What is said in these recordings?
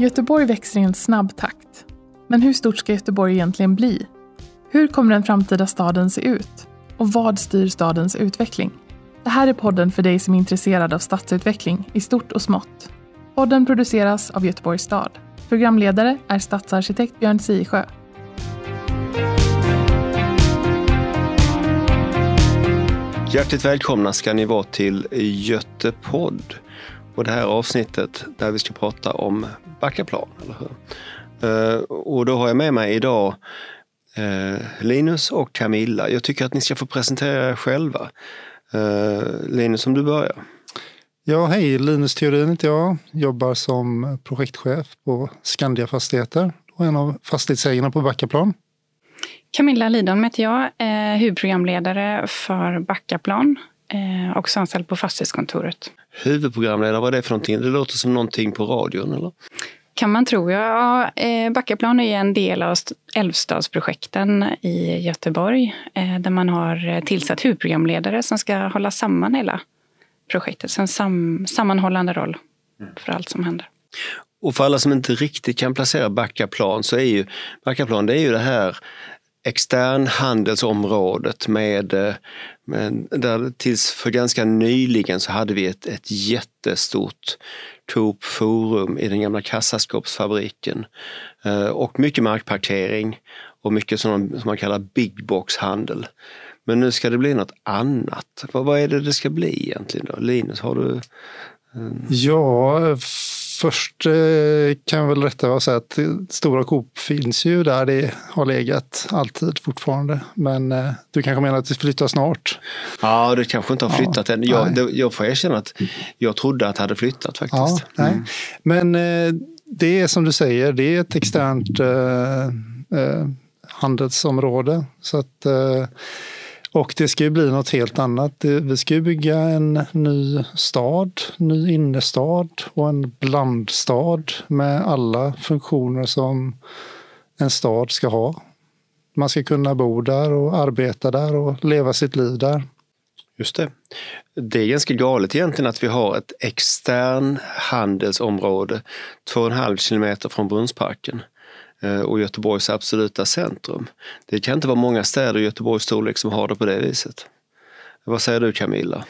Göteborg växer i en snabb takt. Men hur stort ska Göteborg egentligen bli? Hur kommer den framtida staden se ut? Och vad styr stadens utveckling? Det här är podden för dig som är intresserad av stadsutveckling i stort och smått. Podden produceras av Göteborgs stad. Programledare är stadsarkitekt Björn Sisjö. Hjärtligt välkomna ska ni vara till Götepodd och det här avsnittet där vi ska prata om Backaplan. Eller hur? Eh, och då har jag med mig idag eh, Linus och Camilla. Jag tycker att ni ska få presentera er själva. Eh, Linus, om du börjar. Ja, hej, Linus Theorin heter jag. Jobbar som projektchef på Skandia Fastigheter och en av fastighetsägarna på Backaplan. Camilla Lidholm heter jag, huvudprogramledare för Backaplan, eh, också anställd på fastighetskontoret. Huvudprogramledare, vad är det för någonting? Det låter som någonting på radion, eller? Kan man tro. Ja, eh, Backaplan är en del av Älvstadsprojekten i Göteborg, eh, där man har tillsatt huvudprogramledare som ska hålla samman hela projektet. Så en sam sammanhållande roll för allt som händer. Och för alla som inte riktigt kan placera Backaplan så är ju Backaplan det är ju det här externhandelsområdet med, eh, med där tills för ganska nyligen så hade vi ett, ett jättestort Coop Forum i den gamla kassaskåpsfabriken eh, och mycket markparkering och mycket som, som man kallar big box handel. Men nu ska det bli något annat. Vad, vad är det det ska bli egentligen då? Linus, har du? Eh, ja, Först eh, kan jag väl rätta och säga att Stora Coop finns ju där det har legat alltid fortfarande. Men eh, du kanske menar att det flyttar snart? Ja, det kanske inte har flyttat ja, än. Jag, det, jag får erkänna att jag trodde att det hade flyttat faktiskt. Ja, nej. Mm. Men eh, det är som du säger, det är ett externt eh, handelsområde. Så att och det ska ju bli något helt annat. Vi ska ju bygga en ny stad, ny innerstad och en blandstad med alla funktioner som en stad ska ha. Man ska kunna bo där och arbeta där och leva sitt liv där. Just det. Det är ganska galet egentligen att vi har ett extern handelsområde 2,5 kilometer från Brunnsparken. Eh, och Göteborgs absoluta centrum. Det kan inte vara många städer i Göteborgs storlek som har det på det viset. Vad säger du Camilla?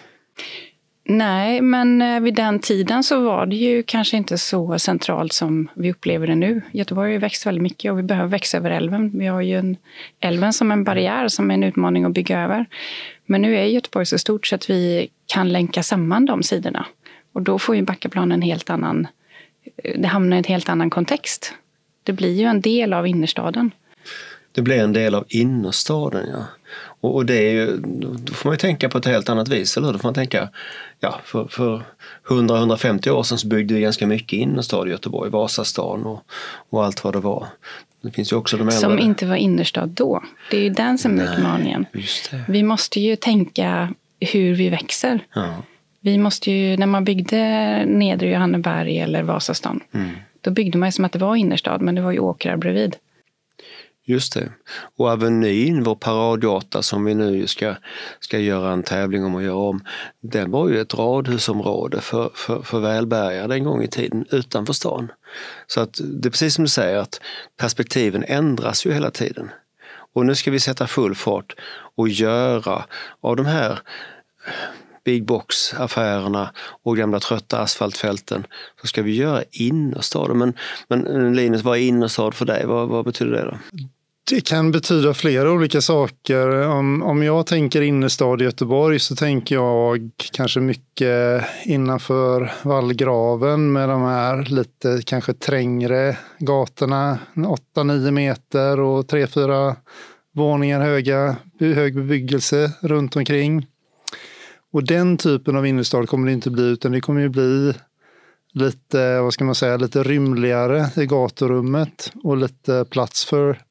Nej, men eh, vid den tiden så var det ju kanske inte så centralt som vi upplever det nu. Göteborg har ju växt väldigt mycket och vi behöver växa över älven. Vi har ju en, älven som en barriär, som är en utmaning att bygga över. Men nu är Göteborg så stort så att vi kan länka samman de sidorna. Och då får ju Backaplan en helt annan... Eh, det hamnar i en helt annan kontext. Det blir ju en del av innerstaden. Det blir en del av innerstaden, ja. Och, och det är ju, då får man ju tänka på ett helt annat vis, eller hur? Då får man tänka, ja, för, för 100-150 år sedan så byggde vi ganska mycket innerstad i Göteborg, Vasastan och, och allt vad det var. Det finns ju också de Som inte var innerstad då. Det är ju den som är utmaningen. Vi måste ju tänka hur vi växer. Ja. Vi måste ju, när man byggde Nedre Johanneberg eller Vasastan, mm då byggde man som att det var innerstad, men det var ju åkrar bredvid. Just det. Och Avenyn, vår paradgata som vi nu ska, ska göra en tävling om att göra om, den var ju ett radhusområde för, för, för välbärgade en gång i tiden utanför stan. Så att det är precis som du säger att perspektiven ändras ju hela tiden. Och nu ska vi sätta full fart och göra av de här big box-affärerna och gamla trötta asfaltfälten så ska vi göra innerstaden. Men, men eh, Linus, vad är innerstad för dig? Vad, vad betyder det då? Det kan betyda flera olika saker. Om, om jag tänker innerstad i Göteborg så tänker jag kanske mycket innanför vallgraven med de här lite kanske trängre gatorna. 8-9 meter och 3-4 våningar höga, hög bebyggelse runt omkring. Och den typen av innerstad kommer det inte bli, utan det kommer ju bli lite, vad ska man säga, lite rymligare i gaturummet och lite plats för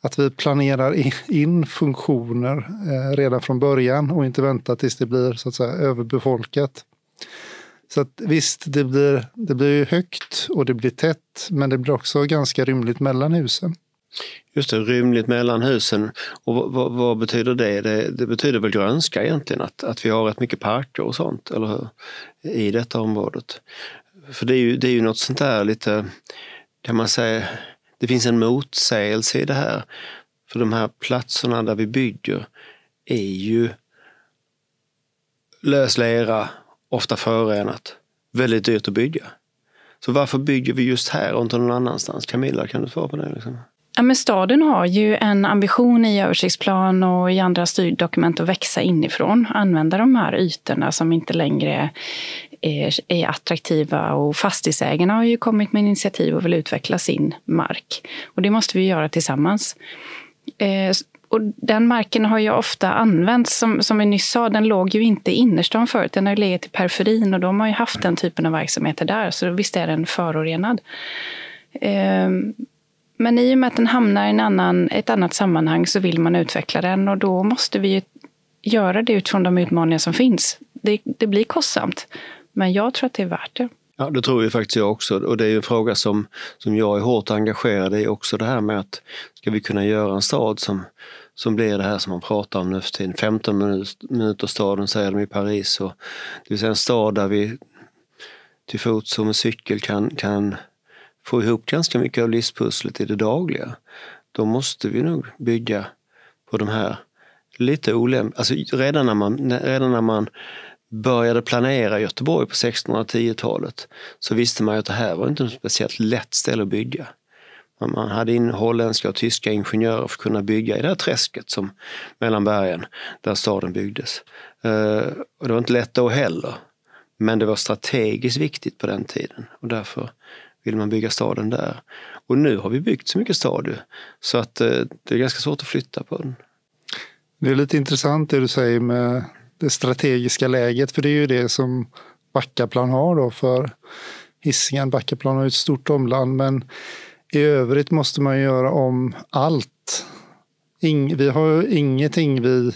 att vi planerar in funktioner eh, redan från början och inte vänta tills det blir så att säga överbefolkat. Så att visst, det blir, det blir högt och det blir tätt, men det blir också ganska rymligt mellan husen. Just det, rymligt mellan husen. Och vad, vad, betyder det? det? det? betyder väl grönska egentligen, att, att vi har rätt mycket parker och sånt, eller hur? I detta området. för det är, ju, det är ju något sånt där lite, kan man säga, det finns en motsägelse i det här. För de här platserna där vi bygger är ju lös lera, ofta förorenat, väldigt dyrt att bygga. Så varför bygger vi just här och inte någon annanstans? Camilla, kan du svara på det? Liksom? Ja, men staden har ju en ambition i översiktsplan och i andra styrdokument att växa inifrån. Använda de här ytorna som inte längre är, är attraktiva. Och fastighetsägarna har ju kommit med initiativ och vill utveckla sin mark. Och det måste vi göra tillsammans. Eh, och den marken har ju ofta använts, som, som vi nyss sa, den låg ju inte i innerstan förut. Den har legat i periferin och de har ju haft den typen av verksamheter där. Så visst är den förorenad. Eh, men i och med att den hamnar i en annan, ett annat sammanhang så vill man utveckla den och då måste vi ju göra det utifrån de utmaningar som finns. Det, det blir kostsamt, men jag tror att det är värt det. Ja, det tror ju faktiskt jag också. Och det är ju en fråga som, som jag är hårt engagerad i också det här med att ska vi kunna göra en stad som, som blir det här som man pratar om nu för tiden, 15 minuter staden säger de i Paris. Och, det vill säga en stad där vi till fots och med cykel kan, kan få ihop ganska mycket av livspusslet i det dagliga, då måste vi nog bygga på de här lite olämpliga... Alltså redan när man, redan när man började planera Göteborg på 1610-talet så visste man att det här var inte ett speciellt lätt ställe att bygga. Man hade in holländska och tyska ingenjörer för att kunna bygga i det här träsket som mellan bergen där staden byggdes. Eh, och det var inte lätt då heller. Men det var strategiskt viktigt på den tiden och därför vill man bygga staden där. Och nu har vi byggt så mycket stad så att eh, det är ganska svårt att flytta på den. Det är lite intressant det du säger med det strategiska läget, för det är ju det som Backaplan har då för Hisingen. Backaplan har ett stort omland, men i övrigt måste man göra om allt. Ing, vi har ingenting vi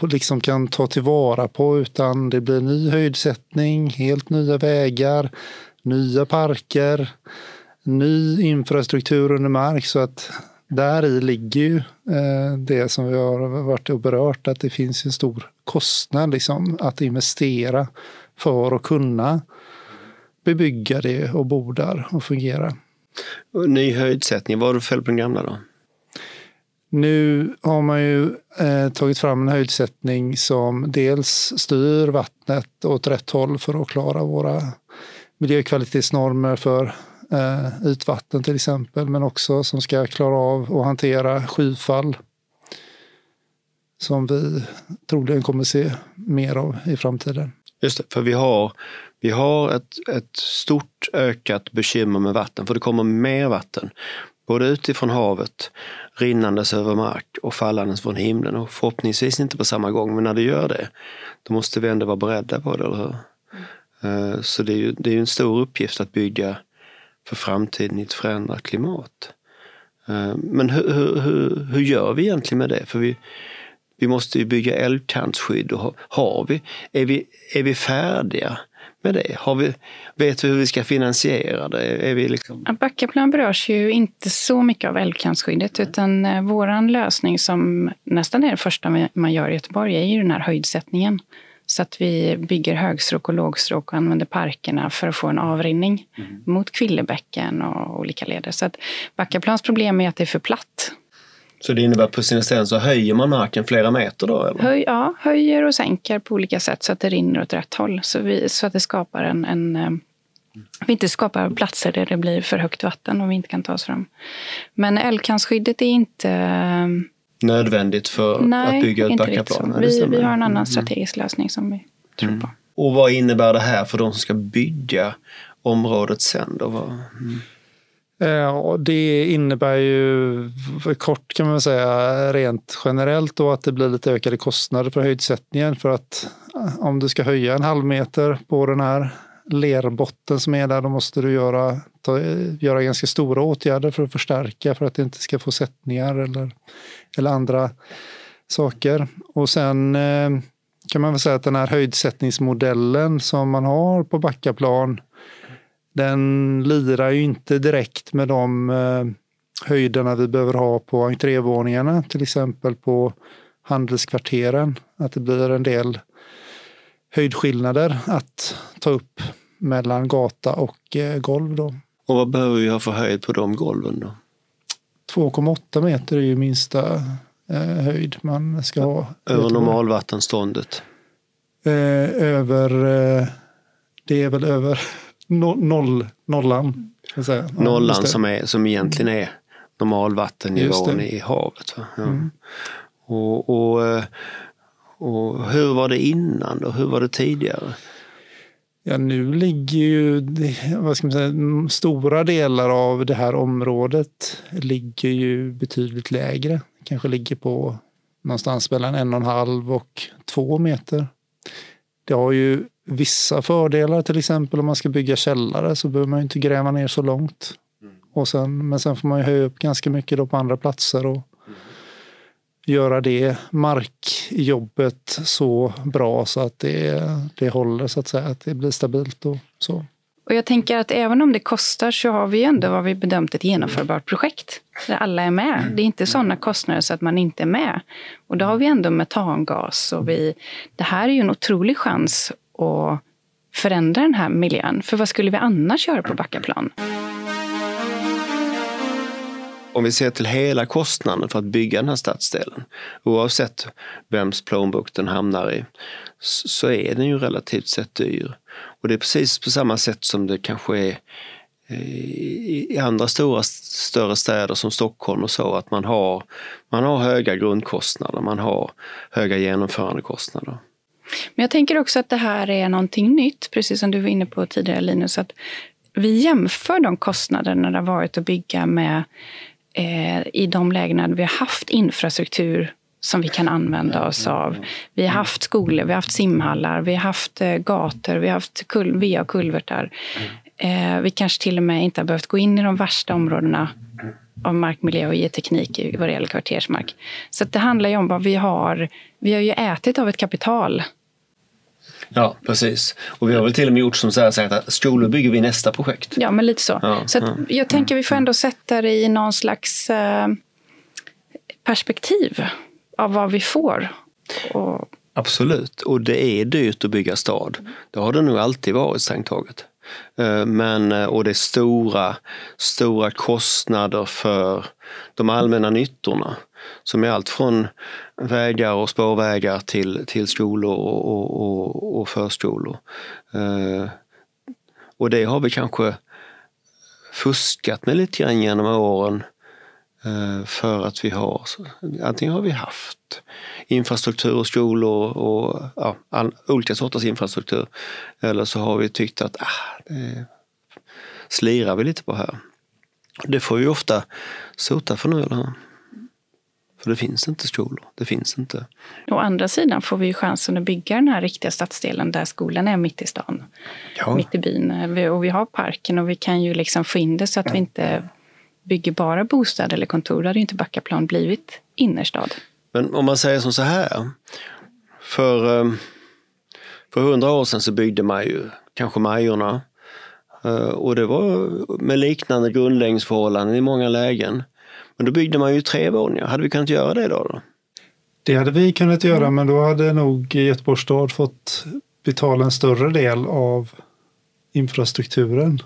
liksom kan ta tillvara på utan det blir ny höjdsättning, helt nya vägar, nya parker, ny infrastruktur under mark. Så att där i ligger ju eh, det som vi har varit och berört, att det finns en stor kostnad liksom, att investera för att kunna bebygga det och bo där och fungera. Och ny höjdsättning, vad har du för på den gamla då? Nu har man ju eh, tagit fram en höjdsättning som dels styr vattnet åt rätt håll för att klara våra miljökvalitetsnormer för eh, ytvatten till exempel, men också som ska klara av att hantera skyfall som vi troligen kommer se mer av i framtiden. Just det, för vi har, vi har ett, ett stort ökat bekymmer med vatten, för det kommer mer vatten. Både utifrån havet, rinnandes över mark och fallandes från himlen. Och förhoppningsvis inte på samma gång, men när det gör det, då måste vi ändå vara beredda på det, eller hur? Eh, så det är ju det är en stor uppgift att bygga för framtiden i ett förändrat klimat. Eh, men hur, hur, hur gör vi egentligen med det? För vi, vi måste ju bygga älvkantsskydd. Och har vi, är, vi, är vi färdiga med det? Har vi, vet vi hur vi ska finansiera det? Är vi liksom... Backaplan berörs ju inte så mycket av älvkantsskyddet utan eh, vår lösning som nästan är det första man gör i Göteborg är ju den här höjdsättningen. Så att vi bygger högstråk och lågstråk och använder parkerna för att få en avrinning mm. mot Kvillebäcken och olika leder. Så att Backaplans problem är att det är för platt. Så det innebär att på sina ställen så höjer man marken flera meter då? Eller? Höj, ja, höjer och sänker på olika sätt så att det rinner åt rätt håll. Så, vi, så att det skapar en, en eh, vi inte skapar platser där det blir för högt vatten och vi inte kan ta oss fram. Men älvkantsskyddet är inte nödvändigt för Nej, att bygga ut Backaplan? Vi, vi har en annan mm. strategisk lösning som vi tror mm. på. Och vad innebär det här för de som ska bygga området sen? Då? Mm. Ja, det innebär ju kort kan man säga rent generellt då att det blir lite ökade kostnader för höjdsättningen för att eh, om du ska höja en halv meter på den här lerbotten som är där, då måste du göra, ta, eh, göra ganska stora åtgärder för att förstärka för att det inte ska få sättningar eller, eller andra saker. Och sen eh, kan man väl säga att den här höjdsättningsmodellen som man har på Backaplan, den lirar ju inte direkt med de eh, höjderna vi behöver ha på entrévåningarna, till exempel på handelskvarteren. Att det blir en del höjdskillnader att ta upp mellan gata och golv. Då. Och vad behöver vi ha för höjd på de golven då? 2,8 meter är ju minsta eh, höjd man ska ha. Över normalvattenståndet? Eh, över, eh, det är väl över no, noll, nollan. Ja, nollan som, är, som egentligen är normalvattennivån i havet. Ja. Mm. Och, och, och hur var det innan då? Hur var det tidigare? Ja, nu ligger ju vad ska man säga, stora delar av det här området ligger ju betydligt lägre. Kanske ligger på någonstans mellan en och en halv och två meter. Det har ju vissa fördelar, till exempel om man ska bygga källare så behöver man inte gräva ner så långt. Mm. Och sen, men sen får man ju höja upp ganska mycket då på andra platser och göra det markjobbet så bra så att det, det håller, så att säga, att det blir stabilt och så. Och jag tänker att även om det kostar så har vi ändå vad vi bedömt ett genomförbart projekt. Där alla är med. Det är inte sådana kostnader så att man inte är med. Och då har vi ändå metangas. Och vi, det här är ju en otrolig chans att förändra den här miljön. För vad skulle vi annars göra på Backaplan? Om vi ser till hela kostnaden för att bygga den här stadsdelen, oavsett vems plånbok den hamnar i, så är den ju relativt sett dyr. Och det är precis på samma sätt som det kanske är eh, i andra stora, större städer som Stockholm och så, att man har, man har höga grundkostnader, man har höga genomförandekostnader. Men jag tänker också att det här är någonting nytt, precis som du var inne på tidigare Linus, att vi jämför de kostnaderna det har varit att bygga med eh, i de lägena där vi har haft infrastruktur som vi kan använda oss av. Vi har haft skolor, vi har haft simhallar, vi har haft eh, gator, vi har haft kul, va kulvertar. Eh, vi kanske till och med inte har behövt gå in i de värsta områdena av markmiljö och geoteknik vad det gäller kvartersmark. Så det handlar ju om vad vi har. Vi har ju ätit av ett kapital. Ja, precis. Och vi har väl till och med gjort som så här, sagt att skolor bygger vi nästa projekt. Ja, men lite så. Ja, så ja. jag tänker vi får ändå sätta det i någon slags eh, perspektiv av vad vi får. Och... Absolut, och det är dyrt att bygga stad. Det har det nog alltid varit strängt taget. Eh, men, eh, och det är stora, stora kostnader för de allmänna nyttorna som är allt från vägar och spårvägar till, till skolor och, och, och, och förskolor. Eh, och det har vi kanske fuskat med lite grann genom åren eh, för att vi har, antingen har vi haft infrastruktur, och skolor och ja, all, olika sorters infrastruktur. Eller så har vi tyckt att ah, det slirar vi lite på här. Det får vi ofta sota för nu, eller hur? För det finns inte skolor. Det finns inte. Å andra sidan får vi chansen att bygga den här riktiga stadsdelen där skolan är mitt i stan. Ja. Mitt i byn. Och vi har parken och vi kan ju liksom få in det så att vi inte bygger bara bostäder eller kontor. Då hade ju inte Backaplan blivit innerstad. Men om man säger som så här. För, ehm, för hundra år sedan så byggde man ju kanske Majorna. Eh, och det var med liknande grundläggningsförhållanden i många lägen. Men då byggde man ju tre våningar. Hade vi kunnat göra det då? då? Det hade vi kunnat göra, men då hade nog Göteborgs stad fått betala en större del av infrastrukturen.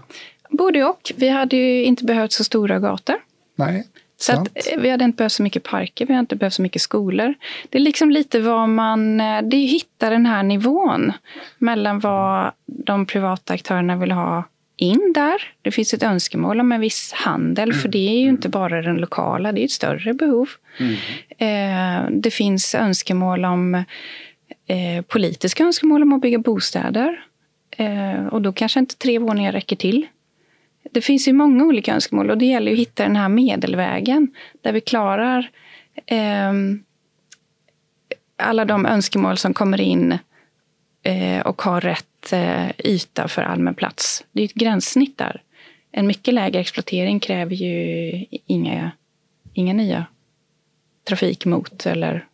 Både och. Vi hade ju inte behövt så stora gator. Nej. Så att, eh, vi hade inte behövt så mycket parker, vi hade inte behövt så mycket skolor. Det är liksom lite vad man... Eh, det är hitta den här nivån mellan vad de privata aktörerna vill ha in där. Det finns ett önskemål om en viss handel, för det är ju inte bara den lokala, det är ett större behov. Mm. Eh, det finns önskemål om eh, politiska önskemål om att bygga bostäder. Eh, och då kanske inte tre våningar räcker till. Det finns ju många olika önskemål och det gäller att hitta den här medelvägen där vi klarar eh, alla de önskemål som kommer in Eh, och har rätt eh, yta för allmän plats. Det är ett gränssnitt där. En mycket lägre exploatering kräver ju inga, inga nya trafikmot eller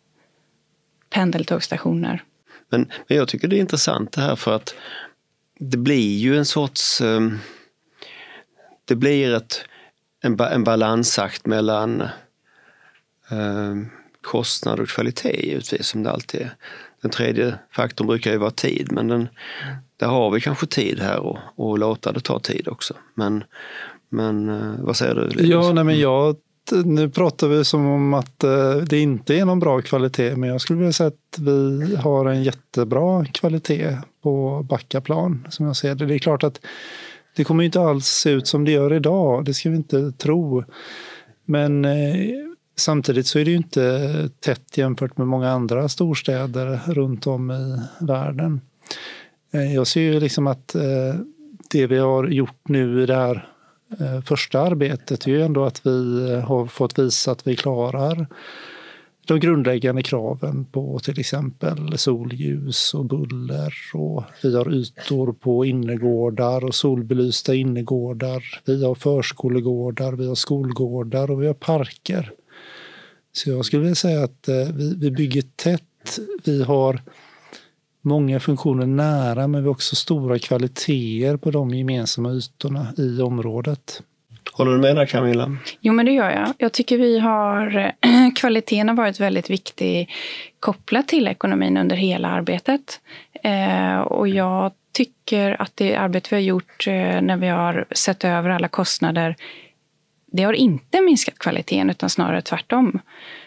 pendeltågstationer. Men, men jag tycker det är intressant det här för att det blir ju en sorts um det blir ett, en, en balansakt mellan eh, kostnad och kvalitet givetvis som det alltid är. Den tredje faktorn brukar ju vara tid men den, där har vi kanske tid här och, och låta det ta tid också. Men, men eh, vad säger du? Linus? Ja, nej, men jag, nu pratar vi som om att eh, det inte är någon bra kvalitet men jag skulle vilja säga att vi har en jättebra kvalitet på Backaplan som jag ser det. Det är klart att det kommer inte alls se ut som det gör idag, det ska vi inte tro. Men eh, samtidigt så är det ju inte tätt jämfört med många andra storstäder runt om i världen. Eh, jag ser ju liksom att eh, det vi har gjort nu i det här eh, första arbetet är ju ändå att vi har fått visa att vi klarar de grundläggande kraven på till exempel solljus och buller. Och vi har ytor på innergårdar och solbelysta innergårdar. Vi har förskolegårdar, vi har skolgårdar och vi har parker. Så jag skulle vilja säga att vi, vi bygger tätt. Vi har många funktioner nära men vi har också stora kvaliteter på de gemensamma ytorna i området. Håller du med där Camilla? Jo, men det gör jag. Jag tycker vi har... Kvaliteten har varit väldigt viktig kopplat till ekonomin under hela arbetet. Eh, och jag tycker att det arbete vi har gjort eh, när vi har sett över alla kostnader det har inte minskat kvaliteten, utan snarare tvärtom.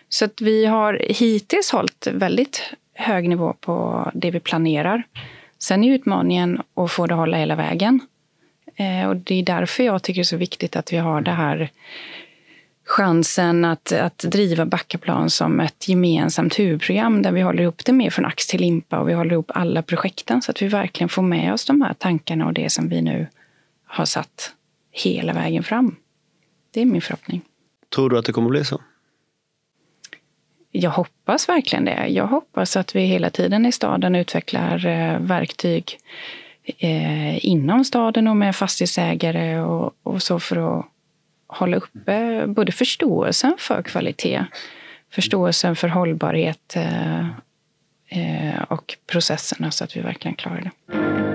Så att vi har hittills hållit väldigt hög nivå på det vi planerar. Sen är utmaningen att få det att hålla hela vägen. Eh, och det är därför jag tycker det är så viktigt att vi har det här chansen att, att driva Backaplan som ett gemensamt huvudprogram där vi håller ihop det mer från ax till limpa och vi håller ihop alla projekten så att vi verkligen får med oss de här tankarna och det som vi nu har satt hela vägen fram. Det är min förhoppning. Tror du att det kommer att bli så? jag hoppas verkligen det. Jag hoppas att vi hela tiden i staden utvecklar eh, verktyg eh, inom staden och med fastighetsägare och, och så för att hålla uppe både förståelsen för kvalitet, förståelsen för hållbarhet eh och processerna så att vi verkligen klarar det.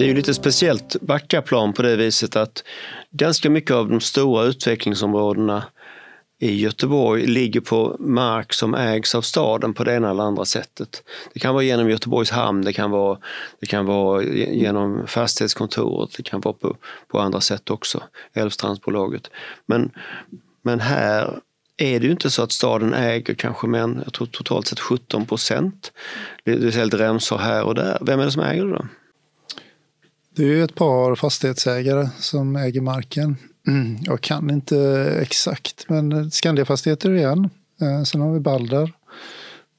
Det är ju lite speciellt Backaplan på det viset att ganska mycket av de stora utvecklingsområdena i Göteborg ligger på mark som ägs av staden på det ena eller andra sättet. Det kan vara genom Göteborgs hamn, det kan vara, det kan vara genom fastighetskontoret, det kan vara på, på andra sätt också, Älvstrandsbolaget. Men, men här är det ju inte så att staden äger kanske men jag tror totalt sett 17 procent. Det är lite remsor här och där. Vem är det som äger det då? Det är ett par fastighetsägare som äger marken. Jag kan inte exakt, men Skandiafastigheter igen. Eh, sen har vi Balder.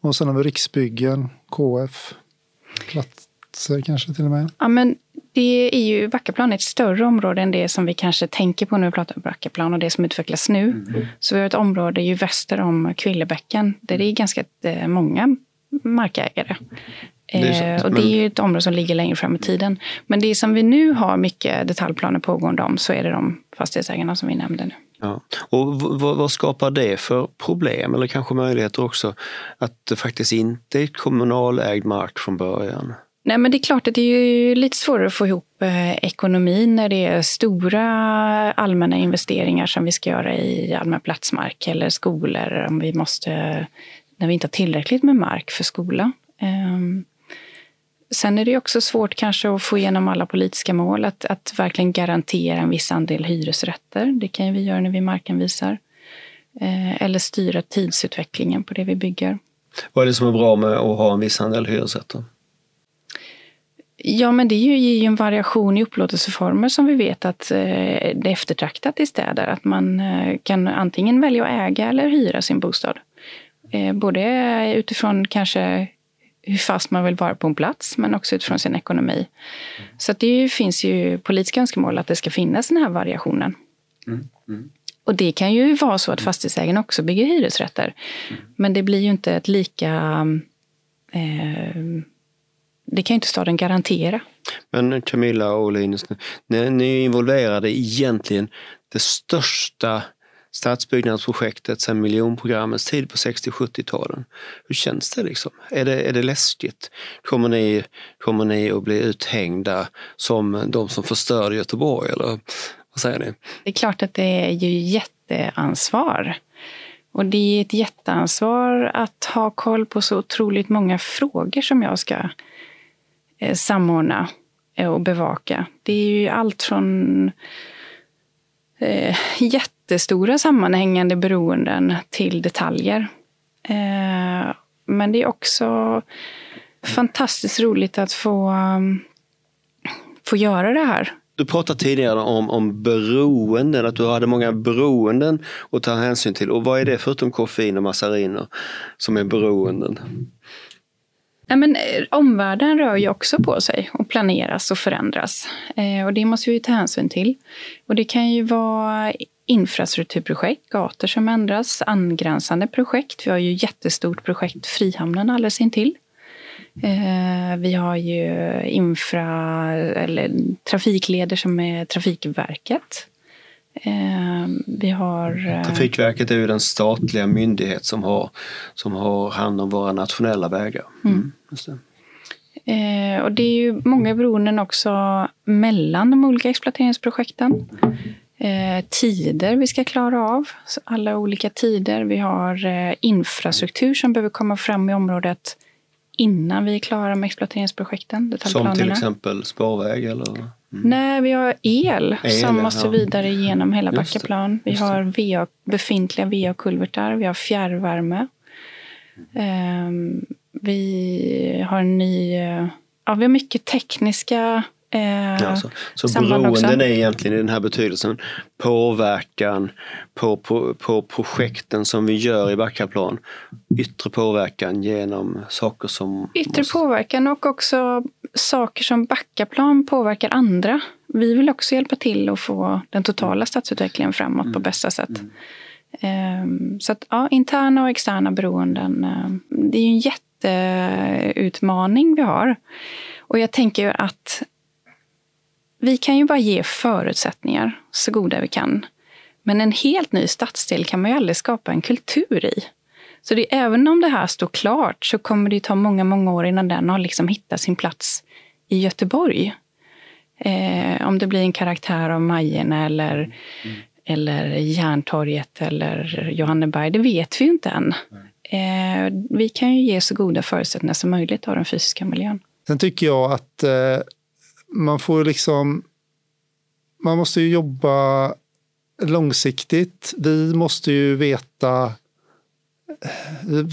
Och sen har vi Riksbyggen, KF, Platser kanske till och med. Ja, men det är ju, Backaplan är ett större område än det som vi kanske tänker på när vi pratar om Backaplan och det som utvecklas nu. Mm. Så vi har ett område ju väster om Kvillebäcken där det är ganska eh, många markägare. Det eh, och det är ju ett område som ligger längre fram i tiden. Men det som vi nu har mycket detaljplaner pågående om så är det de fastighetsägarna som vi nämnde nu. Ja. Och vad skapar det för problem eller kanske möjligheter också att det faktiskt inte är kommunalägd mark från början? Nej, men det är klart att det är lite svårare att få ihop eh, ekonomin när det är stora allmänna investeringar som vi ska göra i allmän platsmark eller skolor om vi måste, när vi inte har tillräckligt med mark för skola. Um, Sen är det också svårt kanske att få igenom alla politiska mål, att, att verkligen garantera en viss andel hyresrätter. Det kan vi göra när vi markanvisar. Eh, eller styra tidsutvecklingen på det vi bygger. Vad är det som är bra med att ha en viss andel hyresrätter? Ja, men det ger ju en variation i upplåtelseformer som vi vet att eh, det är eftertraktat i städer. Att man eh, kan antingen välja att äga eller hyra sin bostad. Både utifrån kanske hur fast man vill vara på en plats, men också utifrån sin ekonomi. Så det finns ju politiska önskemål att det ska finnas den här variationen. Mm. Mm. Och det kan ju vara så att fastighetsägarna också bygger hyresrätter. Mm. Men det blir ju inte ett lika... Eh, det kan ju inte staden garantera. Men Camilla och Linus, ni är involverade i egentligen det största stadsbyggnadsprojektet sedan miljonprogrammets tid på 60-70-talen. Hur känns det liksom? Är det, är det läskigt? Kommer ni, kommer ni att bli uthängda som de som förstörde Göteborg eller vad säger ni? Det är klart att det är ju jätteansvar. Och det är ett jätteansvar att ha koll på så otroligt många frågor som jag ska eh, samordna eh, och bevaka. Det är ju allt från eh, jättestora sammanhängande beroenden till detaljer. Eh, men det är också fantastiskt roligt att få, um, få göra det här. Du pratade tidigare om, om beroenden, att du hade många beroenden att ta hänsyn till. Och vad är det förutom koffein och massariner som är beroenden? Ja, men, eh, omvärlden rör ju också på sig och planeras och förändras. Eh, och det måste vi ta hänsyn till. Och det kan ju vara infrastrukturprojekt, gator som ändras, angränsande projekt. Vi har ju jättestort projekt Frihamnen alldeles intill. Eh, vi har ju infra, eller trafikleder som är Trafikverket. Eh, vi har... Eh, Trafikverket är ju den statliga myndighet som har, som har hand om våra nationella vägar. Mm. Mm, det. och det är ju många beroenden också mellan de olika exploateringsprojekten. Eh, tider vi ska klara av, alla olika tider. Vi har eh, infrastruktur som behöver komma fram i området innan vi är klara med exploateringsprojekten. Som till exempel spårväg? Eller? Mm. Nej, vi har el, el som måste ja. vidare genom hela Backaplan. Vi har VA, befintliga VA-kulvertar, vi har fjärrvärme. Um, vi har en ny... Ja, vi har mycket tekniska Eh, alltså, så beroenden är egentligen i den här betydelsen påverkan på, på, på projekten som vi gör i Backaplan. Yttre påverkan genom saker som... Yttre måste... påverkan och också saker som Backaplan påverkar andra. Vi vill också hjälpa till att få den totala stadsutvecklingen framåt mm. på bästa sätt. Mm. Um, så att ja, interna och externa beroenden, uh, det är ju en jätteutmaning vi har. Och jag tänker att vi kan ju bara ge förutsättningar så goda vi kan. Men en helt ny stadsdel kan man ju aldrig skapa en kultur i. Så det, även om det här står klart så kommer det ta många, många år innan den har liksom hittat sin plats i Göteborg. Eh, om det blir en karaktär av Majerna eller, mm. eller Järntorget eller Johanneberg, det vet vi ju inte än. Eh, vi kan ju ge så goda förutsättningar som möjligt av den fysiska miljön. Sen tycker jag att eh man får liksom, man måste ju jobba långsiktigt. Vi måste ju veta,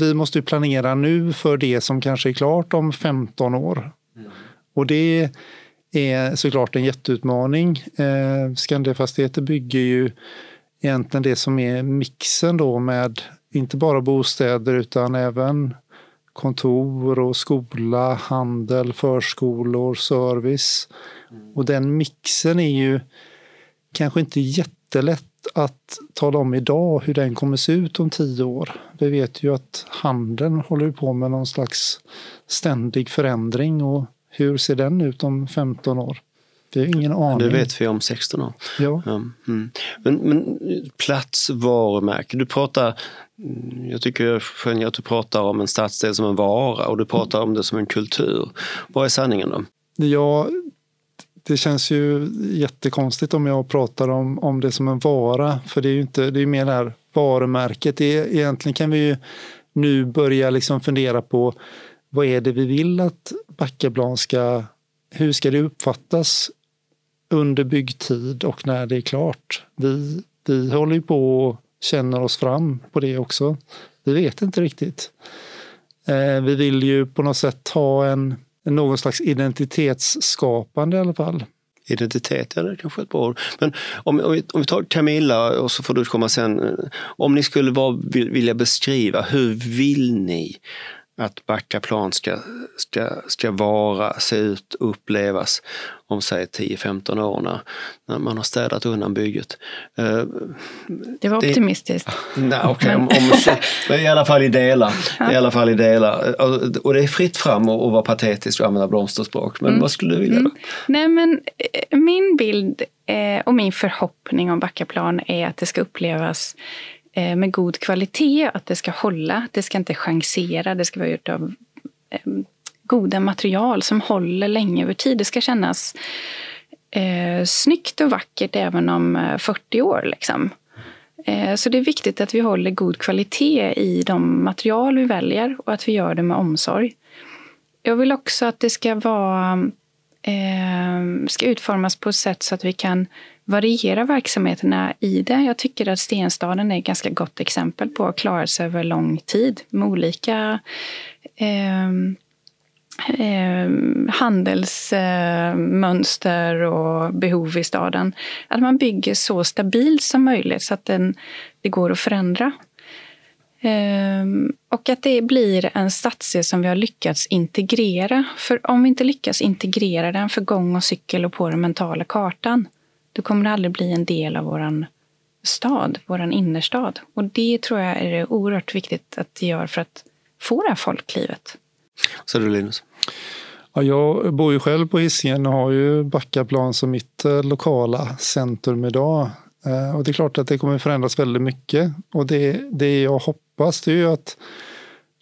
vi måste ju planera nu för det som kanske är klart om 15 år. Mm. Och det är såklart en jätteutmaning. Eh, Skandiafastigheter bygger ju egentligen det som är mixen då med inte bara bostäder utan även kontor och skola, handel, förskolor, service. Och den mixen är ju kanske inte jättelätt att tala om idag hur den kommer se ut om tio år. Vi vet ju att handeln håller på med någon slags ständig förändring och hur ser den ut om 15 år? Vi har ingen aning. Det vet vi om 16 år. Ja. Mm. Men, men plats, varumärke. Du pratar, mm, jag tycker jag skönjer att du pratar om en stadsdel som en vara och du pratar om det som en kultur. Vad är sanningen då? Ja, det känns ju jättekonstigt om jag pratar om, om det som en vara. För det är ju inte, det är mer det här varumärket. Det är, egentligen kan vi ju nu börja liksom fundera på vad är det vi vill att Backaplan ska hur ska det uppfattas under byggtid och när det är klart. Vi, vi håller ju på och känner oss fram på det också. Vi vet inte riktigt. Eh, vi vill ju på något sätt ha en, någon slags identitetsskapande i alla fall. Identitet, ja det är kanske är ett bra ord. Men om, om, vi, om vi tar Camilla och så får du komma sen. Om ni skulle vara, vilja beskriva, hur vill ni att Backaplan ska, ska, ska vara, se ut, upplevas om säg 10-15 år när, när man har städat undan bygget. Uh, det var optimistiskt. Det, nej, okay, om, om, men i alla fall i delar. Ja. I alla fall i delar. Och det är fritt fram att vara patetisk och använda blomsterspråk. Men mm. vad skulle du vilja? Mm. Nej, men eh, min bild eh, och min förhoppning om Backaplan är att det ska upplevas Eh, Eh, med god kvalitet, att det ska hålla. Det ska inte chansera, det ska vara gjort av eh, goda material som håller länge över tid. Det ska kännas eh, snyggt och vackert även om eh, 40 år. Liksom. Eh, så det är viktigt att vi håller god kvalitet i de material vi väljer och att vi gör det med omsorg. Jag vill också att det ska vara eh, ska utformas på ett sätt så att vi kan variera verksamheterna i det. Jag tycker att Stenstaden är ett ganska gott exempel på att klara sig över lång tid med olika eh, eh, handelsmönster och behov i staden. Att man bygger så stabilt som möjligt så att den, det går att förändra. Um, och att det blir en stadsdel som vi har lyckats integrera. För om vi inte lyckas integrera den för gång och cykel och på den mentala kartan, då kommer det aldrig bli en del av vår stad, vår innerstad. Och det tror jag är oerhört viktigt att det gör för att få det här folklivet. Så du Linus? Ja, jag bor ju själv på Hisingen och har ju Backaplan som mitt eh, lokala centrum idag. Eh, och det är klart att det kommer förändras väldigt mycket. Och det, det jag hoppas det är ju att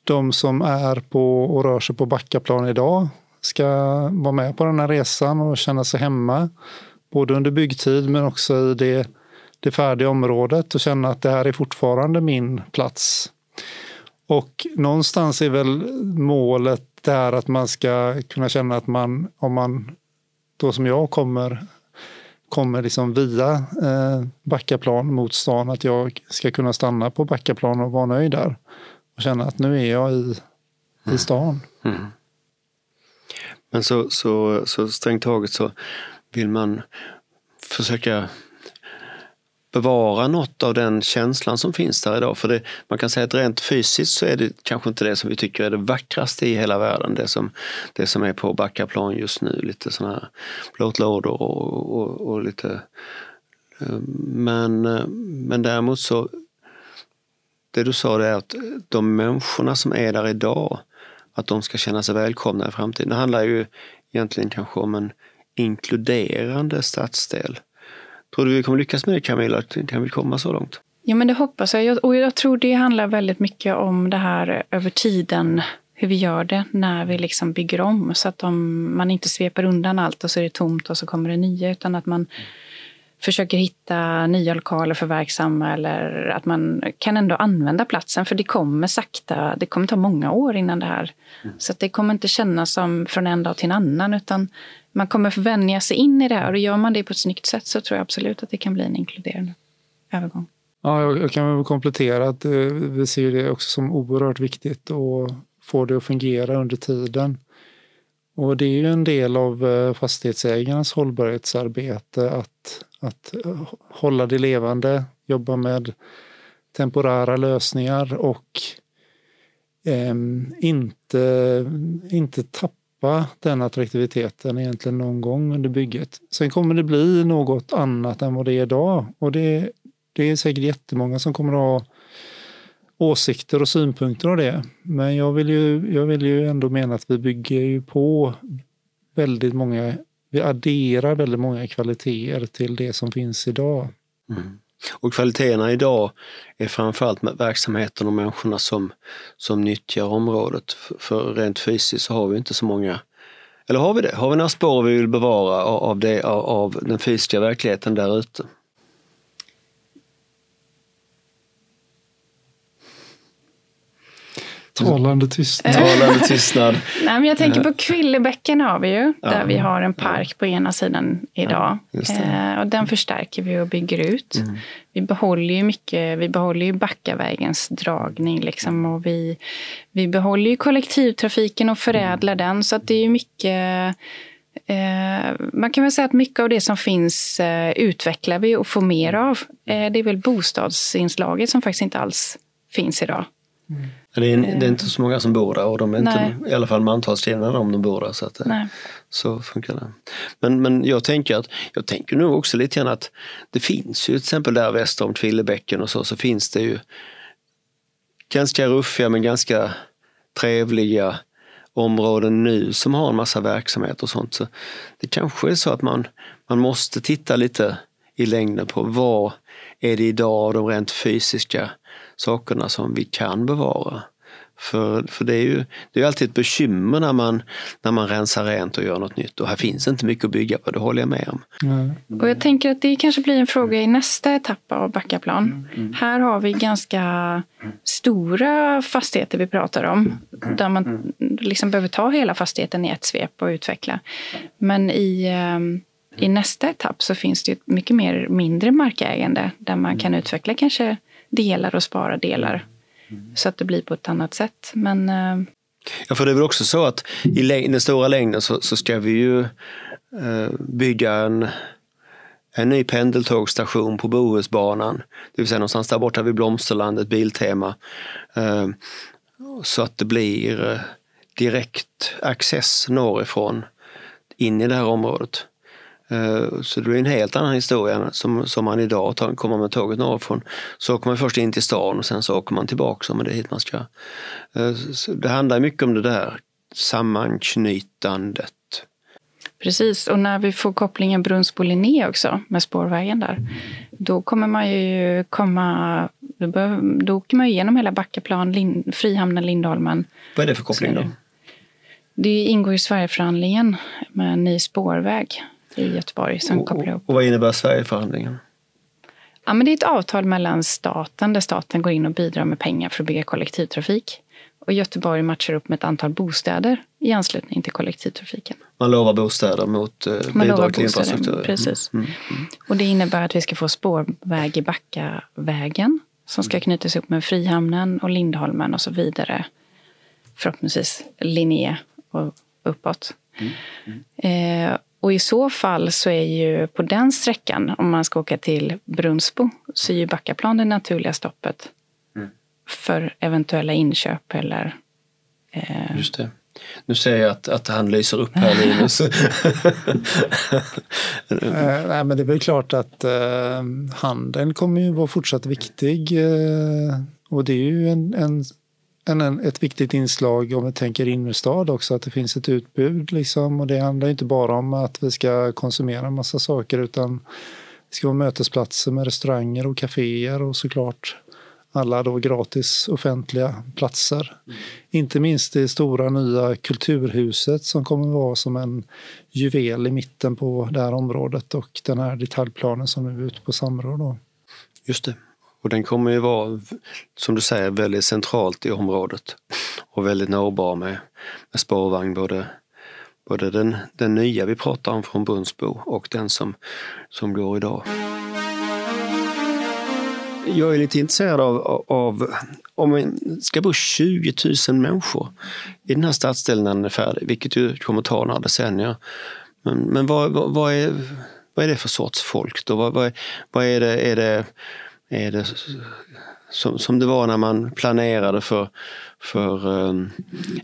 de som är på och rör sig på Backaplan idag ska vara med på den här resan och känna sig hemma. Både under byggtid men också i det, det färdiga området och känna att det här är fortfarande min plats. Och någonstans är väl målet där att man ska kunna känna att man, om man då som jag kommer kommer liksom via eh, Backaplan mot stan, att jag ska kunna stanna på Backaplan och vara nöjd där. Och känna att nu är jag i, mm. i stan. Mm. Men så, så, så strängt taget så vill man försöka bevara något av den känslan som finns där idag. För det, man kan säga att rent fysiskt så är det kanske inte det som vi tycker är det vackraste i hela världen. Det som, det som är på Backaplan just nu. Lite sådana här plåtlådor och, och, och lite... Eh, men, eh, men däremot så, det du sa det är att de människorna som är där idag, att de ska känna sig välkomna i framtiden. Det handlar ju egentligen kanske om en inkluderande stadsdel Tror du vi kommer lyckas med det Camilla? Kan vi komma så långt? Ja, men det hoppas jag. Och jag tror det handlar väldigt mycket om det här över tiden, hur vi gör det när vi liksom bygger om. Så att om man inte sveper undan allt och så är det tomt och så kommer det nya, utan att man försöker hitta nya lokaler för verksamma eller att man kan ändå använda platsen. För det kommer sakta, det kommer ta många år innan det här. Mm. Så att det kommer inte kännas som från en dag till en annan utan man kommer vänja sig in i det här och gör man det på ett snyggt sätt så tror jag absolut att det kan bli en inkluderande övergång. Ja, jag kan väl komplettera att eh, vi ser det också som oerhört viktigt att få det att fungera under tiden. Och det är ju en del av eh, fastighetsägarnas hållbarhetsarbete att, att eh, hålla det levande, jobba med temporära lösningar och eh, inte, inte tappa tappa den attraktiviteten egentligen någon gång under bygget. Sen kommer det bli något annat än vad det är idag och det, det är säkert jättemånga som kommer att ha åsikter och synpunkter av det. Men jag vill ju, jag vill ju ändå mena att vi bygger ju på väldigt många, vi adderar väldigt många kvaliteter till det som finns idag. Mm. Och kvaliteterna idag är framförallt med verksamheten och människorna som, som nyttjar området. För rent fysiskt så har vi inte så många, eller har vi det? Har vi några spår vi vill bevara av, det, av den fysiska verkligheten där ute? Talande tystnad. Talande tystnad. Nej, men jag tänker på Kvillebäcken har vi ju, där ja. vi har en park på ena sidan idag. Ja, eh, och den förstärker vi och bygger ut. Mm. Vi behåller ju mycket, vi behåller ju Backavägens dragning liksom, och vi, vi behåller ju kollektivtrafiken och förädlar mm. den. Så att det är ju mycket Eh, man kan väl säga att mycket av det som finns eh, utvecklar vi och får mer av. Eh, det är väl bostadsinslaget som faktiskt inte alls finns idag. Mm. Det är, det är, inte så många som bor där och de är inte i alla fall mantalsskrivna om de bor där. Så, att, eh, så funkar det. Men, men jag tänker att jag tänker nog också lite grann att det finns ju till exempel där väster om Tvillebäcken och så, så finns det ju ganska ruffiga men ganska trevliga områden nu som har en massa verksamhet och sånt. Så det kanske är så att man, man måste titta lite i längden på vad är det idag de rent fysiska sakerna som vi kan bevara. För, för det är ju det är alltid ett bekymmer när man, när man rensar rent och gör något nytt. Och här finns inte mycket att bygga på, det håller jag med om. Mm. Och jag tänker att det kanske blir en fråga i nästa etapp av Backaplan. Mm. Mm. Här har vi ganska stora fastigheter vi pratar om. Där man liksom behöver ta hela fastigheten i ett svep och utveckla. Men i ehm, i nästa etapp så finns det ett mycket mer mindre markägande där man kan utveckla kanske delar och spara delar så att det blir på ett annat sätt. Men, eh, ja, för det är väl också så att i den stora längden så, så ska vi ju eh, bygga en, en ny pendeltågsstation på Bohusbanan. Det vill säga någonstans där borta vid Blomsterlandet, Biltema. Eh, så att det blir eh, direkt access norrifrån in i det här området. Eh, så det blir en helt annan historia som, som man idag tar, kommer med tåget norrifrån. Så åker man först in till stan och sen så åker man tillbaka om det är hit man ska. Eh, så det handlar mycket om det där sammanknytandet. Precis, och när vi får kopplingen Brunnsbo-Linné också med spårvägen där, då kommer man ju komma... Då, bör, då åker man igenom hela Backaplan, Lind, Frihamnen, Lindholmen. Vad är det för koppling då? Det ingår i Sverigeförhandlingen med en ny spårväg i Göteborg som och, kopplar ihop. Och vad innebär Sverigeförhandlingen? Ja, men det är ett avtal mellan staten där staten går in och bidrar med pengar för att bygga kollektivtrafik. Och Göteborg matchar upp med ett antal bostäder i anslutning till kollektivtrafiken. Man lovar bostäder mot eh, Man bidrag till infrastruktur? Precis. Mm, mm, mm. Och det innebär att vi ska få spårväg i Backavägen som ska knytas upp med Frihamnen och Lindholmen och så vidare. Förhoppningsvis Linné och uppåt. Mm, mm. Eh, och i så fall så är ju på den sträckan, om man ska åka till Brunsbo, så är ju Backaplan det naturliga stoppet mm. för eventuella inköp eller... Eh... Just det. Nu ser jag att, att han lyser upp här Linus. eh, nej, men det är väl klart att eh, handeln kommer ju vara fortsatt viktig. Eh, och det är ju en, en en, ett viktigt inslag om vi tänker innerstad också, att det finns ett utbud. Liksom. Och det handlar inte bara om att vi ska konsumera en massa saker utan det ska vara mötesplatser med restauranger och kaféer och såklart alla då gratis offentliga platser. Mm. Inte minst det stora nya kulturhuset som kommer vara som en juvel i mitten på det här området och den här detaljplanen som nu är ute på samråd. Just det. Och den kommer ju vara, som du säger, väldigt centralt i området och väldigt nåbar med, med spårvagn, både, både den, den nya vi pratar om från Brunnsbo och den som, som går idag. Jag är lite intresserad av, av om det ska bo 20 000 människor i den här stadsdelen när den är färdig, vilket ju kommer ta några decennier. Men, men vad, vad, vad, är, vad är det för sorts folk då? Vad, vad, vad är det? Är det är det som, som det var när man planerade för, för um,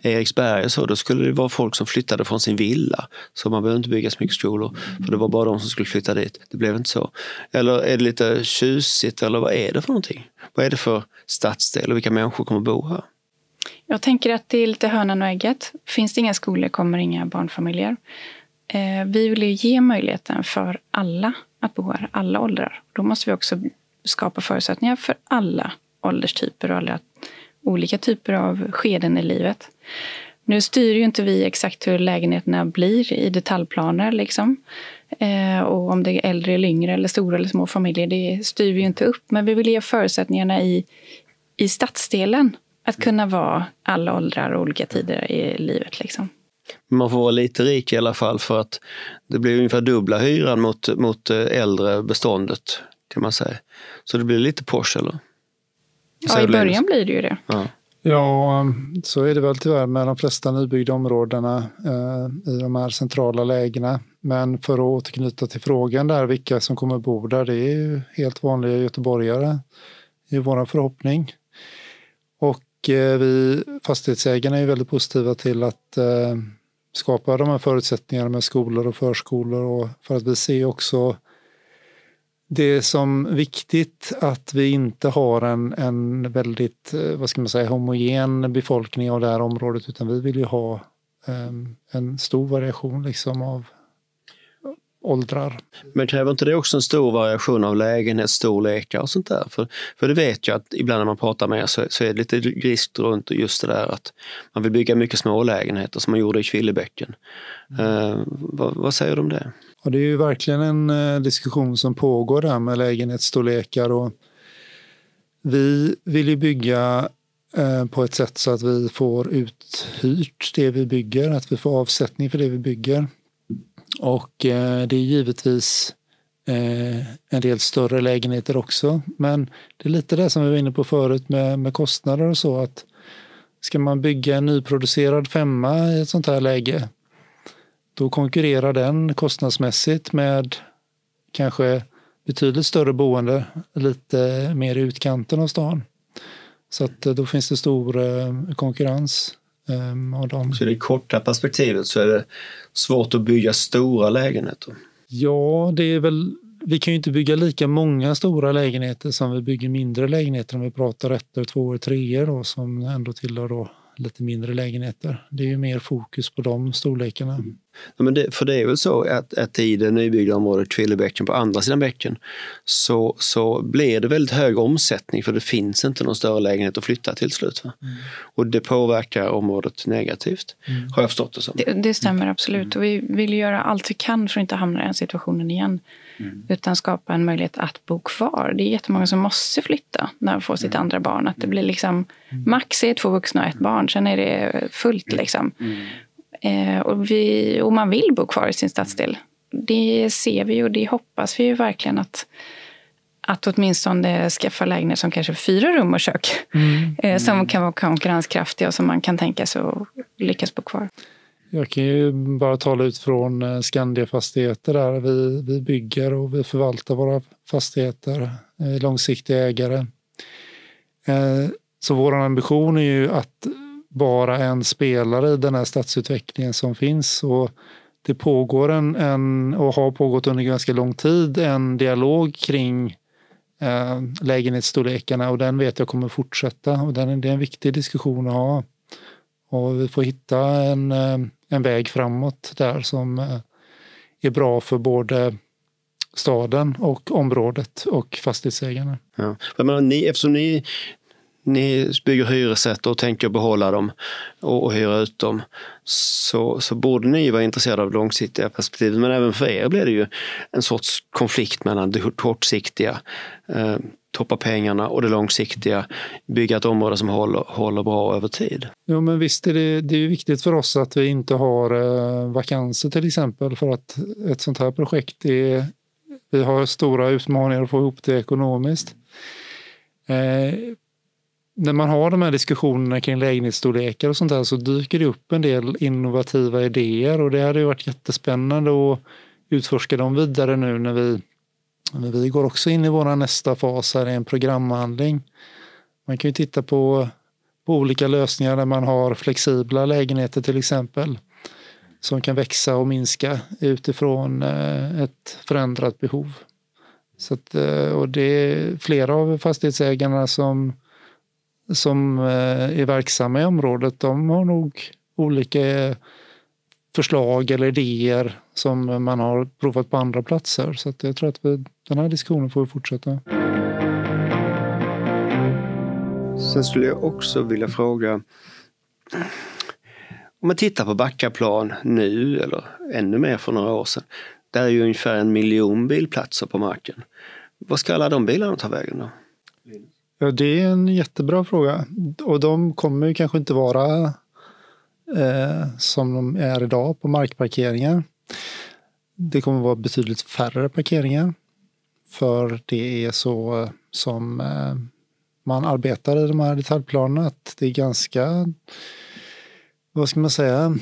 Eriksberg så, då skulle det vara folk som flyttade från sin villa. Så man behövde inte bygga så mycket skolor, för det var bara de som skulle flytta dit. Det blev inte så. Eller är det lite tjusigt, eller vad är det för någonting? Vad är det för stadsdel och vilka människor kommer bo här? Jag tänker att det är lite hönan och ägget. Finns det inga skolor kommer inga barnfamiljer. Eh, vi vill ju ge möjligheten för alla att bo här, alla åldrar. Då måste vi också skapa förutsättningar för alla ålderstyper och alla olika typer av skeden i livet. Nu styr ju inte vi exakt hur lägenheterna blir i detaljplaner. Liksom. Eh, och om det är äldre eller yngre, eller stora eller små familjer, det styr vi ju inte upp. Men vi vill ge förutsättningarna i, i stadsdelen att kunna vara alla åldrar och olika tider i livet. Liksom. Man får vara lite rik i alla fall för att det blir ungefär dubbla hyran mot, mot eh, äldre beståndet kan man säga. Så det blir lite Porsche eller? Ja, i början blir det ju det. Ja. Ja, så är det väl tyvärr med de flesta nybyggda områdena eh, i de här centrala lägena. Men för att återknyta till frågan där, vilka som kommer bo där, det är ju helt vanliga göteborgare i vår förhoppning. Och eh, vi fastighetsägarna är väldigt positiva till att eh, skapa de här förutsättningarna med skolor och förskolor och för att vi ser också det är som viktigt att vi inte har en, en väldigt eh, vad ska man säga, homogen befolkning av det här området utan vi vill ju ha um, en stor variation liksom av åldrar. Men kräver inte det också en stor variation av lägenhetsstorlekar och sånt där? För, för det vet jag att ibland när man pratar med er så, så är det lite risk runt just det där att man vill bygga mycket små lägenheter som man gjorde i Kvillebäcken. Mm. Uh, vad, vad, säger du om det? Och det är ju verkligen en eh, diskussion som pågår där med lägenhetsstorlekar och vi vill ju bygga eh, på ett sätt så att vi får uthyrt det vi bygger, att vi får avsättning för det vi bygger. Och eh, det är givetvis eh, en del större lägenheter också. Men det är lite det som vi var inne på förut med, med kostnader och så. att Ska man bygga en nyproducerad femma i ett sånt här läge då konkurrerar den kostnadsmässigt med kanske betydligt större boende lite mer i utkanten av stan. Så att eh, då finns det stor konkurrens. Um, de... Så i det korta perspektivet så är det svårt att bygga stora lägenheter? Ja, det är väl vi kan ju inte bygga lika många stora lägenheter som vi bygger mindre lägenheter om vi pratar ettor, tvåor, treor då, som ändå tillhör då lite mindre lägenheter. Det är ju mer fokus på de storlekarna. Mm. Ja, men det, för det är väl så att, att i det nybyggda området Kvillebäcken på andra sidan bäcken så, så blir det väldigt hög omsättning för det finns inte någon större lägenhet att flytta till slut. Mm. Och det påverkar området negativt, mm. har jag förstått det som. Det, det stämmer absolut och vi vill göra allt vi kan för att inte hamna i den situationen igen. Mm. Utan skapa en möjlighet att bo kvar. Det är jättemånga som måste flytta när de får sitt mm. andra barn. Att det blir liksom mm. max är två vuxna och ett barn, sen är det fullt. Liksom. Eh, och, vi, och man vill bo kvar i sin stadsdel. Det ser vi och det hoppas vi ju verkligen att att åtminstone skaffa lägenhet som kanske fyra rum och kök. Mm. Eh, som kan vara konkurrenskraftiga och som man kan tänka sig att lyckas bo kvar. Jag kan ju bara tala ut från eh, Skandia Fastigheter där vi, vi bygger och vi förvaltar våra fastigheter, eh, långsiktiga ägare. Eh, så vår ambition är ju att bara en spelare i den här stadsutvecklingen som finns. Och det pågår en, en, och har pågått under ganska lång tid en dialog kring eh, lägenhetsstorlekarna och den vet jag kommer fortsätta. Och den, det är en viktig diskussion att ha. Och vi får hitta en, eh, en väg framåt där som eh, är bra för både staden och området och fastighetsägarna. Ja. Men ni, eftersom ni, ni bygger hyresrätter och tänker behålla dem och, och hyra ut dem så, så borde ni vara intresserade av långsiktiga perspektiv. Men även för er blir det ju en sorts konflikt mellan det kortsiktiga eh, toppa pengarna och det långsiktiga, bygga ett område som håller, håller bra över tid. Jo, men visst är det, det är viktigt för oss att vi inte har eh, vakanser till exempel för att ett sånt här projekt är, vi har stora utmaningar att få ihop det ekonomiskt. Eh, när man har de här diskussionerna kring lägenhetsstorlekar och sånt där så dyker det upp en del innovativa idéer och det hade ju varit jättespännande att utforska dem vidare nu när vi när vi går också in i vår nästa fas här, i en programhandling. Man kan ju titta på, på olika lösningar där man har flexibla lägenheter till exempel som kan växa och minska utifrån eh, ett förändrat behov. Så att, eh, och det är flera av fastighetsägarna som, som eh, är verksamma i området. De har nog olika eh, förslag eller idéer som man har provat på andra platser. Så jag tror att vi, den här diskussionen får fortsätta. Sen skulle jag också vilja fråga om man tittar på Backaplan nu eller ännu mer för några år sedan. Där är ju ungefär en miljon bilplatser på marken. Vad ska alla de bilarna ta vägen då? Ja, det är en jättebra fråga. Och de kommer ju kanske inte vara eh, som de är idag på markparkeringar. Det kommer vara betydligt färre parkeringar. För det är så eh, som eh, man arbetar i de här detaljplanerna. Att det är ganska, vad ska man säga,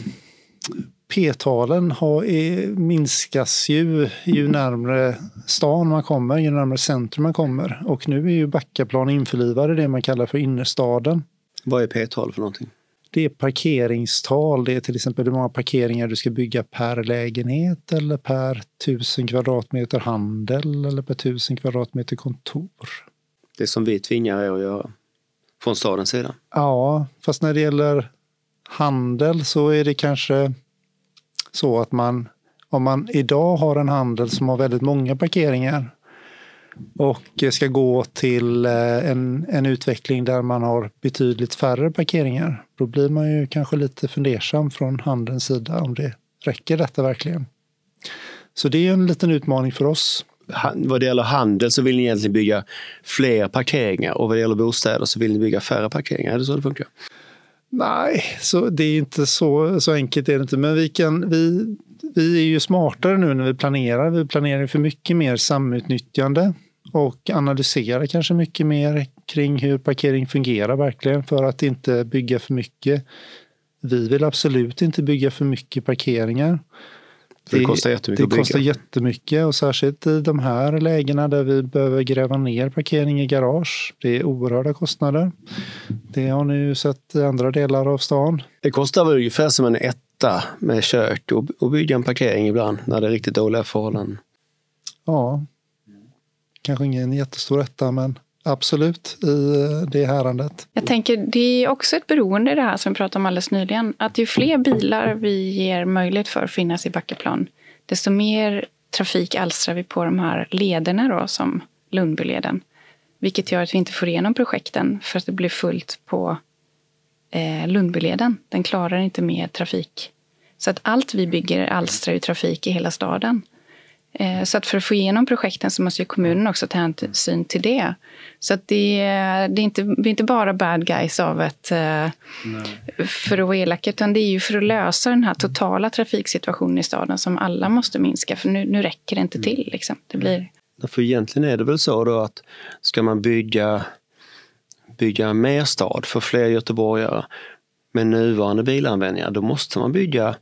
P-talen har, är, minskas ju ju närmre stan man kommer, ju närmare centrum man kommer. Och nu är ju Backaplan införlivad i det man kallar för innerstaden. Vad är P-tal för någonting? Det är parkeringstal, det är till exempel hur många parkeringar du ska bygga per lägenhet eller per tusen kvadratmeter handel eller per tusen kvadratmeter kontor. Det som vi tvingar er att göra från stadens sida? Ja, fast när det gäller handel så är det kanske så att man om man idag har en handel som har väldigt många parkeringar och ska gå till eh, en, en utveckling där man har betydligt färre parkeringar, då blir man ju kanske lite fundersam från handelns sida om det räcker detta verkligen. Så det är en liten utmaning för oss. Vad det gäller handel så vill ni egentligen bygga fler parkeringar och vad det gäller bostäder så vill ni bygga färre parkeringar. Är det så det funkar? Nej, så det är inte så, så enkelt är det inte. Men vi, kan, vi, vi är ju smartare nu när vi planerar. Vi planerar för mycket mer samutnyttjande och analyserar kanske mycket mer kring hur parkering fungerar verkligen för att inte bygga för mycket. Vi vill absolut inte bygga för mycket parkeringar. Det, det kostar jättemycket Det kostar jättemycket och särskilt i de här lägena där vi behöver gräva ner parkering i garage. Det är oerhörda kostnader. Det har ni ju sett i andra delar av stan. Det kostar väl ungefär som en etta med kök och, och bygga en parkering ibland när det är riktigt dåliga förhållanden. Ja, kanske ingen jättestor etta men absolut i eh, det härandet. Jag tänker det är också ett beroende i det här som vi pratade om alldeles nyligen. Att ju fler bilar vi ger möjlighet för att finnas i Backaplan, desto mer trafik alstrar vi på de här lederna då, som Lundbyleden. Vilket gör att vi inte får igenom projekten för att det blir fullt på eh, Lundbyleden. Den klarar inte mer trafik. Så att allt vi bygger alstrar ju trafik i hela staden. Eh, så att för att få igenom projekten så måste ju kommunen också ta hänsyn till det. Så att det, det, är inte, det är inte bara bad guys av ett... Eh, Nej. För att vara elak, utan det är ju för att lösa den här totala trafiksituationen i staden som alla måste minska. För nu, nu räcker det inte mm. till. Liksom. Det blir... För egentligen är det väl så då att ska man bygga, bygga mer stad för fler göteborgare med nuvarande bilanvändningar, då måste man bygga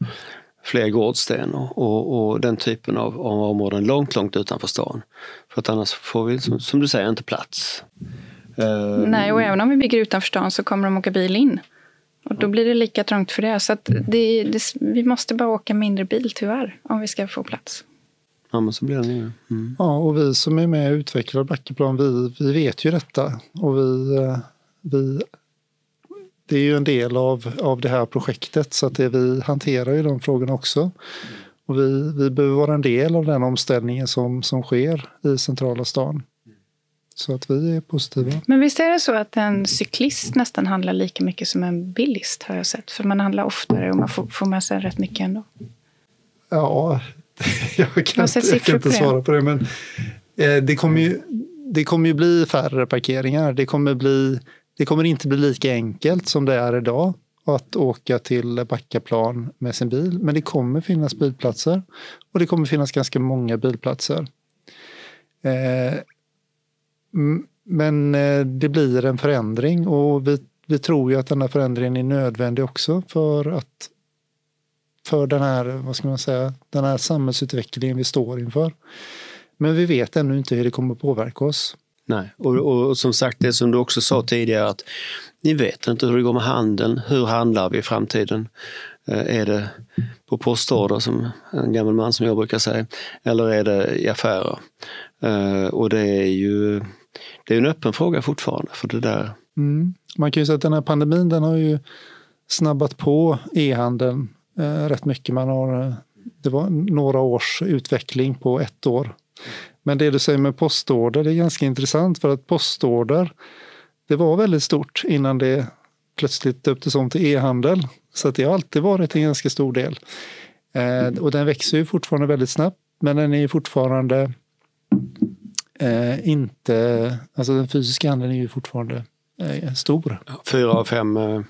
fler gårdsten och, och, och, den typen av, av områden långt, långt utanför stan. För att annars får vi, som, som du säger, inte plats. Uh, Nej, och även om vi bygger utanför stan så kommer de åka bil in. Och då blir det lika trångt för det. Så det, det, vi måste bara åka mindre bil tyvärr, om vi ska få plats. Ja, men så blir det. Mm. Ja, och vi som är med och utvecklar Backeplan, vi, vi vet ju detta. Och vi, eh, vi det är ju en del av, av det här projektet så att det, vi hanterar ju de frågorna också. Och vi, vi behöver vara en del av den omställningen som, som sker i centrala stan. Så att vi är positiva. Men visst är det så att en cyklist nästan handlar lika mycket som en bilist har jag sett? För man handlar oftare och man får, får med sig rätt mycket ändå. Ja, jag kan, inte, jag kan inte svara på det. Men eh, det, kommer ju, det kommer ju bli färre parkeringar. Det kommer bli det kommer inte bli lika enkelt som det är idag att åka till Backaplan med sin bil. Men det kommer finnas bilplatser och det kommer finnas ganska många bilplatser. Eh, men eh, det blir en förändring och vi, vi tror ju att den här förändringen är nödvändig också för att för den här, vad ska man säga, den här samhällsutvecklingen vi står inför. Men vi vet ännu inte hur det kommer påverka oss. Nej, och, och, som sagt det som du också sa tidigare att ni vet inte hur det går med handeln. Hur handlar vi i framtiden? Eh, är det på postorder som en gammal man som jag brukar säga eller är det i affärer? Eh, och det är ju det är en öppen fråga fortfarande för det där. Mm. Man kan ju säga att den här pandemin den har ju snabbat på e-handeln eh, rätt mycket. Man har, eh, det var några års utveckling på ett år men det du säger med postorder det är ganska intressant för att postorder det var väldigt stort innan det plötsligt döptes om till e-handel. Så det har alltid varit en ganska stor del. Eh, och den växer ju fortfarande väldigt snabbt men den är fortfarande eh, inte, alltså den fysiska handeln är ju fortfarande eh, stor. Fyra av fem eh,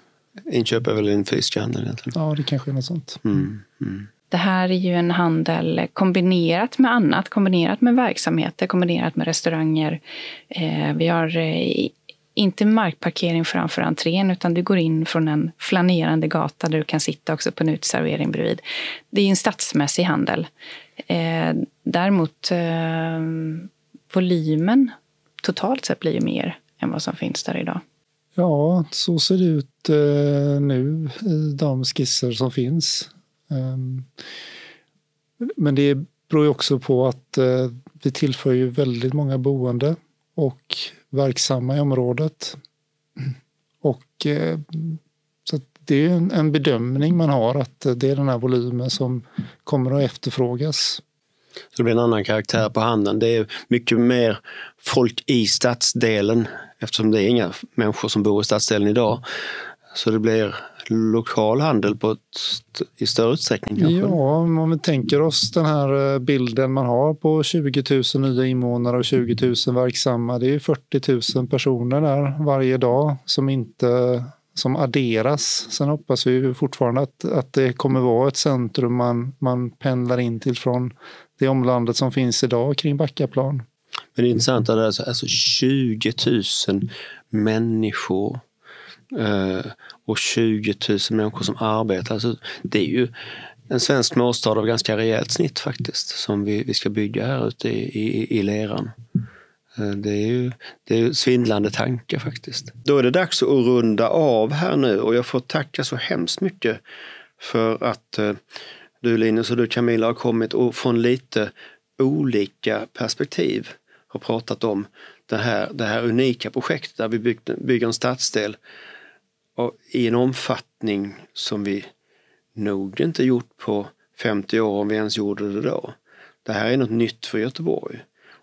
inköp är väl en fysisk handel egentligen? Ja, det kanske är något sånt. Mm, mm. Det här är ju en handel kombinerat med annat, kombinerat med verksamheter, kombinerat med restauranger. Eh, vi har eh, inte markparkering framför entrén utan du går in från en flanerande gata där du kan sitta också på en uteservering bredvid. Det är en stadsmässig handel. Eh, däremot volymen totalt sett blir ju mer än vad som finns där idag. Ja, så ser det ut nu i de skisser som finns. Ehm, men det beror ju också på att eh, vi tillför ju väldigt många boende och verksamma i området. Och eh, Så det är en, bedömning man har att eh, det är den här volymen som kommer att efterfrågas. Så det blir en annan karaktär på handeln. Det är mycket mer folk i stadsdelen eftersom det är inga människor som bor i stadsdelen idag. Så det blir lokal handel på ett, i större utsträckning kanske? Ja, om vi tänker oss den här eh, bilden man har på 20 000 nya invånare och 20 000 verksamma. Det är 40 000 personer där varje dag som inte som adderas. Sen hoppas vi fortfarande att, att det kommer vara ett centrum man, man pendlar in till från det omlandet som finns idag kring Backaplan. Men det är intressant att alltså, alltså 20 000 människor eh, och 20 000 människor som arbetar. Alltså, det är ju en svensk småstad av ganska rejält snitt faktiskt som vi, vi ska bygga här ute i, i, i leran. Eh, det är ju det är svindlande tankar faktiskt. Då är det dags att runda av här nu och jag får tacka så hemskt mycket för att eh, du Linus och du Camilla har kommit och från lite olika perspektiv har pratat om det här, det här unika projektet där vi bygger en stadsdel i en omfattning som vi nog inte gjort på 50 år om vi ens gjorde det då. Det här är något nytt för Göteborg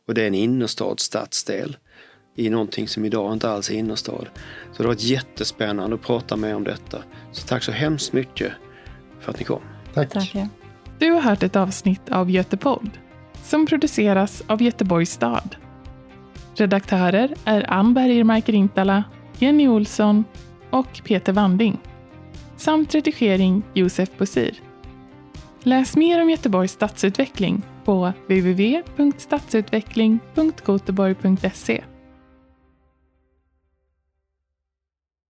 och det är en innerstadsstadsdel i någonting som idag inte alls är innerstad. Så det har varit jättespännande att prata med om detta. Så tack så hemskt mycket för att ni kom. Tack. tack Du har hört ett avsnitt av Götepodd som produceras av Göteborgs stad. Redaktörer är Ann Bergermark Rintala, Jenny Olsson och Peter Wanding. Samt redigering Josef Bosir. Läs mer om Göteborgs stadsutveckling på www.stadsutveckling.goteborg.se